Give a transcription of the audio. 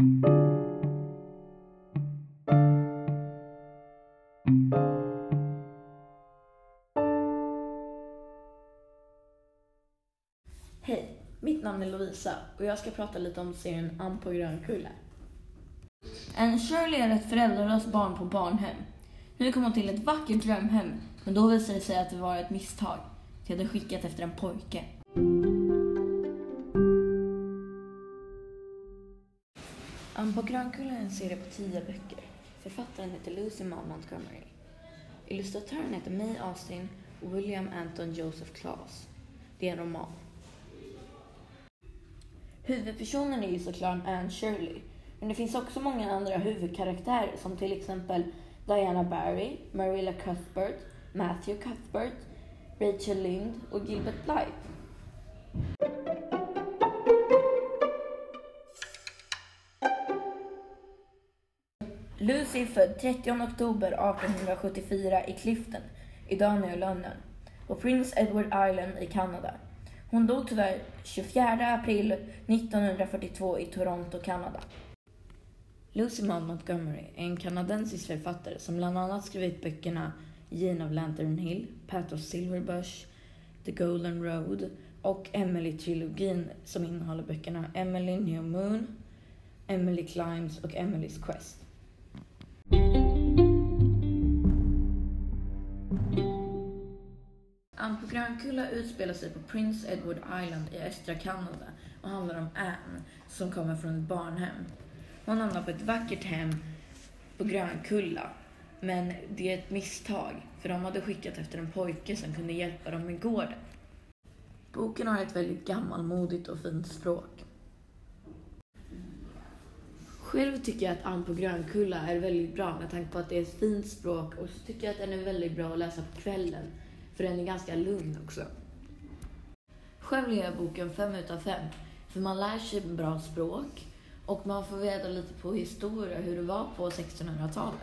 Hej, mitt namn är Lovisa och jag ska prata lite om serien Ann på Grönkulla. En Shirley är ett föräldralöst barn på barnhem. Nu kom hon till ett vackert drömhem, men då visade det sig att det var ett misstag. De hade skickat efter en pojke. Ann på Grönkulla är en serie på tio böcker. Författaren heter Lucy Maud Montgomery. Illustratören heter May Austin och William Anton Joseph Claes. Det är en roman. Huvudpersonen är ju såklart Anne Shirley, men det finns också många andra huvudkaraktärer som till exempel Diana Barry, Marilla Cuthbert, Matthew Cuthbert, Rachel Lind och Gilbert Blythe. Lucy är född 30 oktober 1874 i Clifton i Danielönnen på Prince Edward Island i Kanada. Hon dog tyvärr 24 april 1942 i Toronto, Kanada. Lucy Maud Montgomery är en kanadensisk författare som bland annat skrivit böckerna Jane of Lantern Hill, Path of Silverbush, The Golden Road och Emily-trilogin som innehåller böckerna Emily New Moon, Emily Climbs och Emily's Quest. Ann på Grönkulla utspelar sig på Prince Edward Island i östra Kanada och handlar om Anne som kommer från ett barnhem. Hon hamnar på ett vackert hem på Grönkulla men det är ett misstag för de hade skickat efter en pojke som kunde hjälpa dem med gården. Boken har ett väldigt gammalmodigt och fint språk. Själv tycker jag att Ann på Grönkulla är väldigt bra med tanke på att det är ett fint språk och så tycker jag att den är väldigt bra att läsa på kvällen för den är ganska lugn också. Själv ger jag boken 5 utav 5 för man lär sig bra språk och man får veta lite på historia hur det var på 1600-talet.